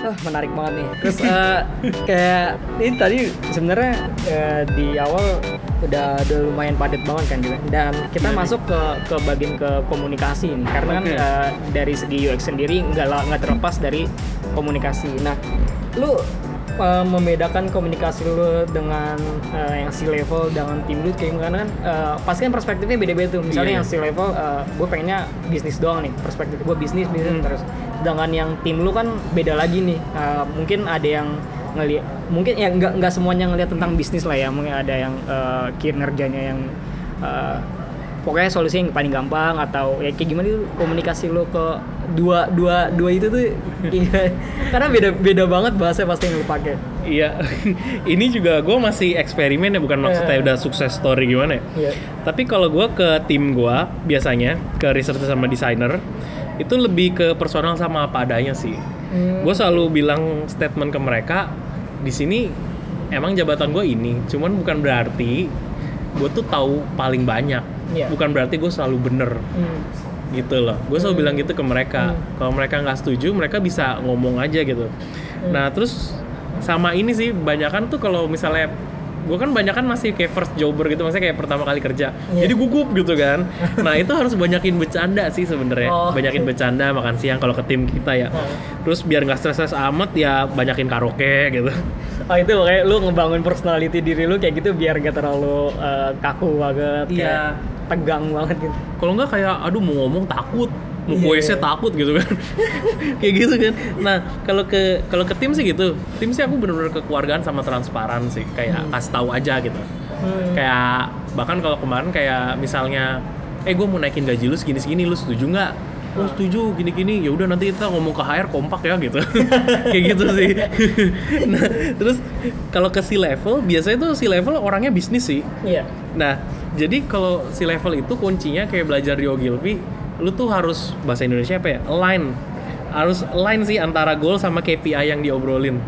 Wah, menarik banget nih. Terus eh, kayak ini tadi sebenarnya eh, di awal udah udah lumayan padat banget kan juga. Dan kita masuk ke ke bagian ke komunikasi nih. Karena kan Oke. eh, dari segi UX sendiri nggak nggak terlepas dari komunikasi. Nah, lu eh, membedakan komunikasi lu dengan eh, yang si level dengan tim lu kayak gimana kan? Eh, pasti kan perspektifnya beda-beda tuh. Misalnya Iya, yang si level gue pengennya bisnis doang nih perspektif gue bisnis bisnis Hmm. terus. Dengan yang tim lu kan beda lagi nih. Eh, mungkin ada yang ngelihat mungkin ya nggak nggak semuanya ngelihat tentang bisnis lah ya. Mungkin ada yang eh, kinerjanya yang pokoknya solusi yang paling gampang atau ya kayak gimana tuh komunikasi lu ke dua dua dua itu tuh kayak- karena beda beda banget bahasa pasti yang lu pakai Iya, ini juga gue masih eksperimen ya, bukan maksudnya Iya. udah sukses story gimana ya. Iya. Tapi kalau gue ke tim gue biasanya ke researcher sama desainer itu lebih ke personal sama apa adanya sih. Hmm. Gue selalu bilang statement ke mereka di sini emang jabatan gue ini, cuman bukan berarti gue tuh tahu paling banyak. Iya. Bukan berarti gue selalu bener Hmm. gitu loh. Gue selalu bilang gitu ke mereka. Hmm. Kalau mereka nggak setuju, mereka bisa ngomong aja gitu. Hmm. Nah terus sama ini sih, banyakan tuh kalau misalnya gue kan banyak kan masih kayak first jobber gitu, maksudnya kayak pertama kali kerja. Iya. Jadi gugup gitu kan. nah itu harus banyakin bercanda sih sebenarnya. Oh. Banyakin bercanda, makan siang kalau ke tim kita ya. Oh. Terus biar nggak stres-stres amat ya banyakin karaoke gitu. Oh itu kayak lu ngebangun personality diri lu kayak gitu biar gak terlalu eh, kaku banget, Iya. kayak tegang banget gitu. kalau nggak kayak aduh mau ngomong takut mau Iya, puasa iya. takut gitu kan. Kayak gitu kan. Nah kalau ke kalau ke tim sih gitu. Tim sih aku bener-bener kekeluargaan sama transparan sih. Kayak kasih tahu aja gitu. Hmm. kayak bahkan kalau kemarin kayak misalnya eh gue mau naikin gaji lu segini segini lu setuju nggak? Oh setuju gini-gini. Ya udah nanti kita ngomong ke HR kompak ya gitu. Kayak gitu sih. Nah terus kalau ke si level biasanya tuh si level orangnya bisnis sih. Iya. Nah, jadi kalau si level itu kuncinya kayak belajar di Ogilvy, lu tuh harus bahasa Indonesia apa ya? Align. Harus align sih antara goal sama KPI yang diobrolin.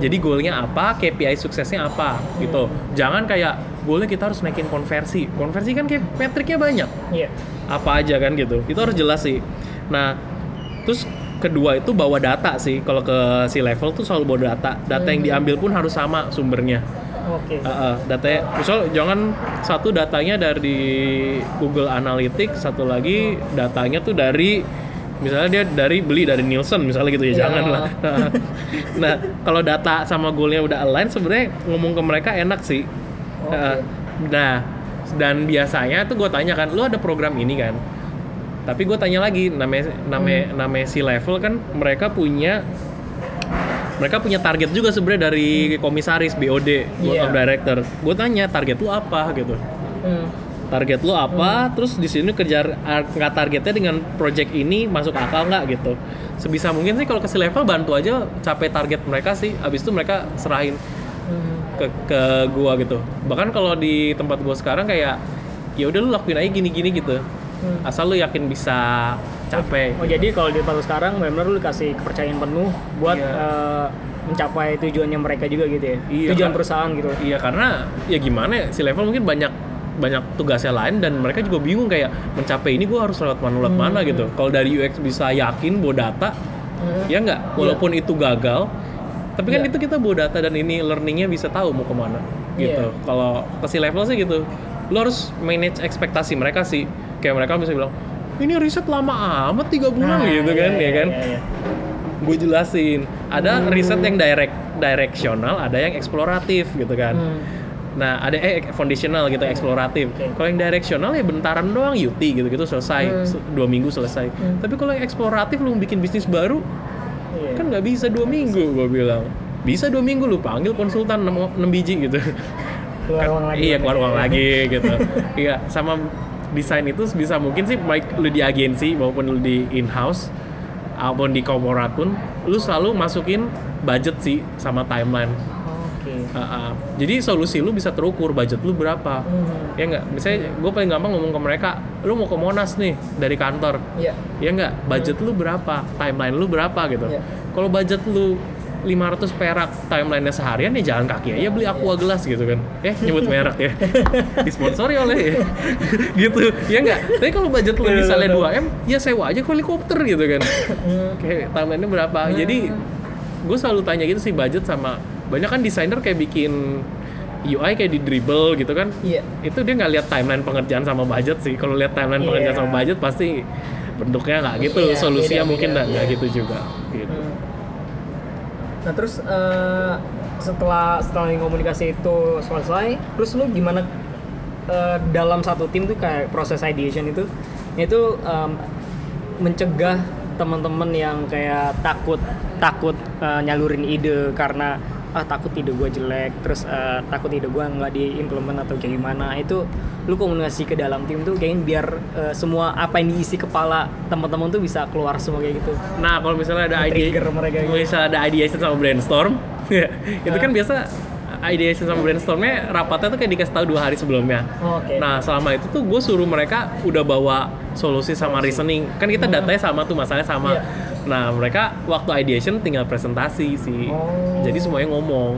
Jadi goalnya apa, KPI suksesnya apa gitu. Jangan kayak goalnya kita harus naikin konversi. Konversi kan kayak metriknya banyak. Iya. Apa aja kan gitu. Itu harus jelas sih. Nah, terus kedua itu bawa data sih. Kalau ke si level tuh selalu bawa data. Data yang diambil pun harus sama sumbernya. Oke. Heeh, datanya, misal jangan satu datanya dari Google Analytics, satu lagi datanya tuh dari misalnya dia dari beli dari Nielsen misalnya gitu ya, Ya. jangan lah. nah, kalau data sama goalnya udah align sebenarnya ngomong ke mereka enak sih. Oke. Heeh. nah, dan biasanya tuh gue tanya kan, lu ada program ini kan? Tapi gue tanya lagi, namanya namanya namanya si level kan mereka punya mereka punya target juga sebenarnya dari komisaris BOD board Iya. of director. Gue tanya target lu apa? gitu. Hmm. target lu apa? Terus di sini kejar ah, nggak targetnya dengan project ini masuk akal nggak? gitu. Sebisa mungkin sih kalau ke level bantu aja capai target mereka sih. Abis itu mereka serahin Hmm. ke ke gua gitu. Bahkan kalau di tempat gua sekarang kayak ya udah lu lakuin aja gini-gini gitu. Hmm. asal lu yakin bisa capai Oh jadi kalau di tempat sekarang benar-benar lu kasih kepercayaan penuh buat Iya. eh, mencapai tujuannya mereka juga gitu ya. Iya, Tujuan Kak. perusahaan gitu. Iya karena ya gimana ya, si level mungkin banyak banyak tugasnya lain dan mereka juga bingung kayak mencapai ini gue harus lewat mana lewat Hmm. mana gitu. Kalau dari UX bisa yakin bawa data, Hmm. ya nggak. Walaupun itu gagal, tapi kan Iya. itu kita bawa data dan ini learningnya bisa tahu mau ke mana gitu. Iya. Kalau ke si level sih gitu, lo harus manage ekspektasi mereka sih. Kayak mereka bisa bilang ini riset lama amat tiga bulan Nah, gitu iya, kan iya, ya kan iya, iya. gue jelasin ada Hmm. riset yang direct directional ada yang eksploratif gitu kan Hmm. nah ada eh foundational gitu eksploratif Oke. kalau yang directional ya bentaran doang UT gitu gitu selesai Hmm. Dua minggu selesai Hmm. tapi kalau yang eksploratif lu bikin bisnis baru Iya. kan nggak bisa dua minggu gue bilang bisa dua minggu lu panggil konsultan 6, biji gitu keluar uang lagi. iya keluar uang lagi gitu iya sama desain itu bisa mungkin sih baik lu di agensi maupun lu di in house maupun di korporat pun lu selalu masukin budget sih sama timeline Oke. Uh, uh. jadi solusi lu bisa terukur budget lu berapa Hmm. ya nggak misalnya gue paling gampang ngomong ke mereka lu mau ke monas nih dari kantor Iya. ya nggak budget lu berapa timeline lu berapa gitu Iya. kalau budget lu 500 perak timeline seharian ya jalan kaki aja beli aqua gelas gitu kan. Eh nyebut merek ya. Disponsori oleh ya. Gitu ya enggak tapi kalau budget lo misalnya 2M ya sewa aja helikopter gitu kan. Kayak timelinenya berapa? Jadi gue selalu tanya gitu sih budget sama banyak kan desainer kayak bikin UI kayak di dribble gitu kan. Iya. itu dia nggak lihat timeline pengerjaan sama budget sih. Kalau lihat timeline Iya. pengerjaan sama budget pasti bentuknya nggak gitu Iya, solusinya beda-beda, mungkin nggak iya. gitu juga gitu Nah terus eh, setelah setelah komunikasi itu selesai, terus lu gimana eh, dalam satu tim tuh kayak proses ideation itu? Itu em, mencegah teman-teman yang kayak takut takut eh, nyalurin ide karena ah takut ide gue jelek terus eh, takut ide gue nggak diimplement atau kayak gimana itu lu komunikasi ke dalam tim tuh kayaknya biar eh, semua apa yang diisi kepala teman-teman tuh bisa keluar semua kayak gitu Nah, kalau misalnya ada ide, mereka gitu. misalnya ada ideation sama brainstorm, ya, itu Ah. kan biasa ideation sama brainstormnya rapatnya tuh kayak dikasih tahu dua hari sebelumnya. Oke. Nah, selama itu tuh gue suruh mereka udah bawa solusi sama reasoning. Kan kita datanya sama tuh, masalahnya sama. Iya. Nah, mereka waktu ideation tinggal presentasi sih. Oh. Jadi semuanya ngomong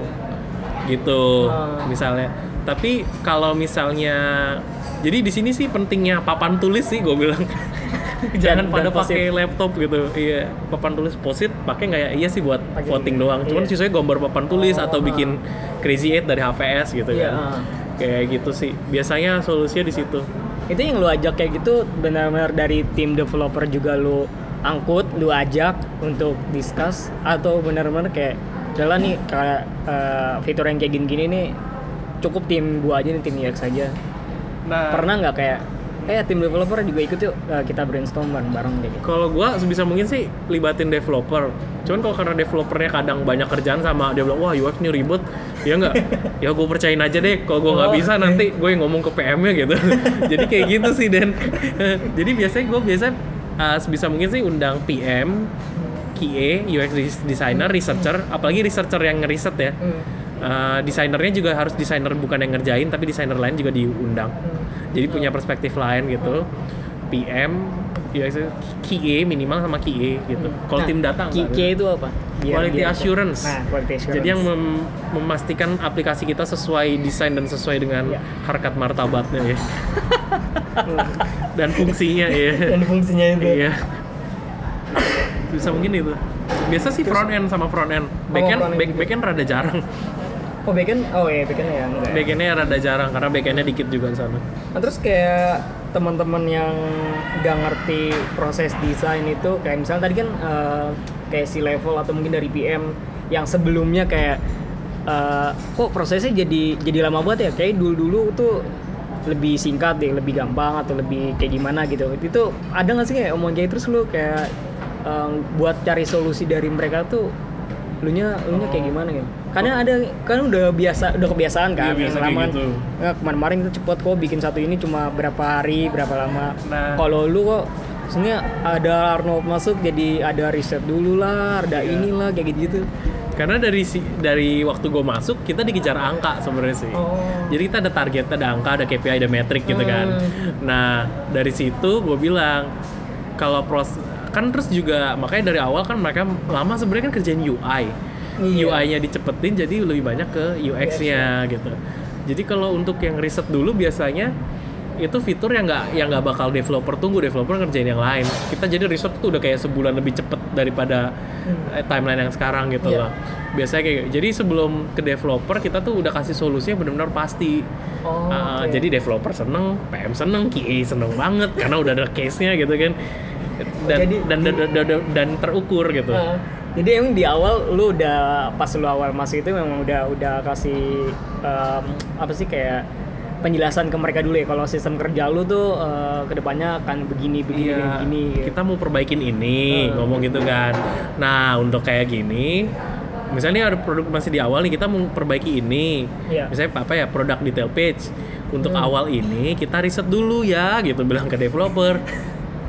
gitu. Ah. Misalnya. Tapi kalau misalnya jadi di sini sih pentingnya papan tulis sih gue bilang. Jangan Dan- pada pakai laptop gitu. Iya, papan tulis posit pakai nggak ya? Iya sih buat Pakai voting gitu. doang. Cuman Iya. sisanya gambar papan tulis Oh, atau ah. bikin crazy eight dari HVS gitu Iya, kan. ah. Kayak gitu sih. Biasanya solusinya di situ. itu yang lu ajak kayak gitu benar-benar dari tim developer juga lu angkut lu ajak untuk discuss atau benar-benar kayak jalan nih kayak eh, fitur yang kayak gini-gini nih cukup tim gua aja nih tim UX aja Nah, pernah nggak kayak eh tim developer juga ikut yuk eh, kita brainstorm bareng-bareng deh gitu Kalau gua sebisa mungkin sih libatin developer. Cuman kalau karena developernya kadang banyak kerjaan sama dia bilang wah UX nih ribet, ya nggak? ya gue percayain aja deh. Kalau gua nggak Oh, bisa nanti gue yang ngomong ke PM-nya gitu. Jadi kayak gitu sih dan jadi biasanya gue biasa uh, sebisa mungkin sih undang PM, QA, UX des- designer, researcher, apalagi researcher yang ngeriset ya. Uh, desainernya juga harus desainer bukan yang ngerjain tapi desainer lain juga diundang. Jadi punya perspektif lain gitu. PM, UX, QA minimal sama QA gitu. Kalau Nah, tim data enggak. KK itu apa Biar- Quality biar- assurance. nah quality assurance Jadi yang mem- memastikan aplikasi kita sesuai desain dan sesuai dengan Iya. harkat martabatnya ya. dan fungsinya ya. dan fungsinya itu Iya. Bisa mungkin itu. Biasa sih front end sama front end. Back end, end back, back end rada jarang. oh backend oh iya backend ya enggak ya? Back endnya rada jarang karena back endnya dikit juga di sana. Nah, terus kayak teman-teman yang nggak ngerti proses desain itu kayak misalnya tadi kan eh, kayak si level atau mungkin dari PM yang sebelumnya kayak eh, kok prosesnya jadi jadi lama banget ya kayak dulu-dulu tuh lebih singkat deh, lebih gampang atau lebih kayak gimana gitu. Itu ada nggak sih kayak omong kayak terus lu kayak eh, buat cari solusi dari mereka tuh lu nya lu nya kayak gimana gitu karena ada kan udah biasa udah kebiasaan kan Iya, biasa lama kan. gitu. Nah, kemarin-kemarin itu cepet kok bikin satu ini cuma berapa hari, berapa lama. Nah. Kalau lu kok sebenarnya ada Arnold masuk jadi ada riset dulu lah, ada Iya. inilah kayak gitu-gitu. Karena dari si, dari waktu gue masuk kita dikejar angka sebenarnya sih. Oh. Jadi kita ada target, ada angka, ada KPI, ada metrik gitu kan. Hmm. Nah dari situ gue bilang kalau pros kan terus juga makanya dari awal kan mereka lama sebenarnya kan kerjain UI. Iya. UI-nya dicepetin jadi lebih banyak ke UX-nya gitu. Jadi kalau untuk yang riset dulu biasanya itu fitur yang nggak yang nggak bakal developer tunggu developer ngerjain yang lain kita jadi riset tuh udah kayak sebulan lebih cepet daripada eh, timeline yang sekarang gitu Iya. loh biasanya kayak gitu. jadi sebelum ke developer kita tuh udah kasih solusinya benar-benar pasti Oh, Uh, oke. jadi developer seneng PM seneng QA seneng banget karena udah ada case-nya gitu kan dan Jadi- dan, dan, dan, dan, dan terukur gitu Nah, jadi emang di awal lu udah pas lu awal masuk itu memang udah udah kasih em, apa sih kayak penjelasan ke mereka dulu ya kalau sistem kerja lu tuh eh, ke depannya akan begini begini Iya, begini. kita mau perbaikin ini, Hmm. ngomong gitu kan. Nah, untuk kayak gini, misalnya ada produk masih di awal nih, kita mau perbaiki ini. Iya. Misalnya apa ya, produk detail page. Untuk Hmm. awal ini, kita riset dulu ya, gitu bilang ke developer.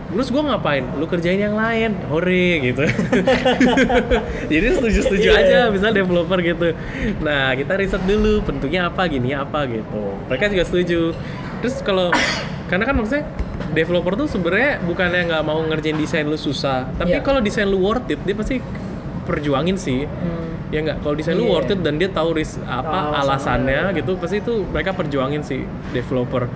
Terus gue ngapain? Lu kerjain yang lain, hore gitu. Jadi setuju-setuju Iya. aja, misalnya developer gitu. Nah, kita riset dulu, bentuknya apa, gini apa gitu. Mereka juga setuju. Terus kalau, karena kan maksudnya developer tuh sebenarnya bukannya nggak mau ngerjain desain lu susah, tapi Iya. kalau desain lu worth it, dia pasti perjuangin sih. Hmm. ya nggak kalau desain lu Iya. worth it dan dia tahu ris apa Oh, alasannya gitu pasti itu mereka perjuangin sih developer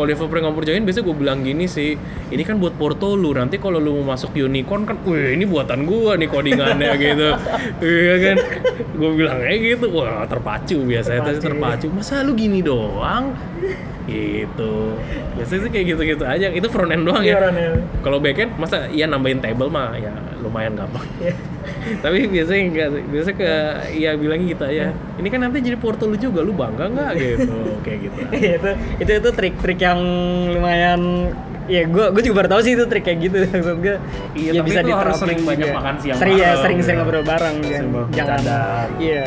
kalau developer nggak perjuangin biasanya gue bilang gini sih ini kan buat porto lu nanti kalau lu mau masuk unicorn kan wih ini buatan gua nih codingannya gitu. Iya kan? Gue bilang kayak gitu. Wah terpacu biasanya terpacu. terpacu. masa lu gini doang? Gitu. Biasanya sih kayak gitu-gitu aja. Itu front end doang ya. Iya, front end. kalau backend masa iya nambahin table mah ya lumayan gampang. Tapi biasanya enggak sih. biasanya ke ya bilangnya gitu aja. Ini kan nanti jadi portal lu juga lu bangga nggak gitu kayak gitu. Iya, itu itu itu trik-trik yang lumayan ya gue gue juga baru tahu sih itu trik kayak gitu. Maksud gue Iya, ya tapi bisa itu harus diterapin sering banyak makan siang sering ya sering sering ya. ngobrol bareng jangan iya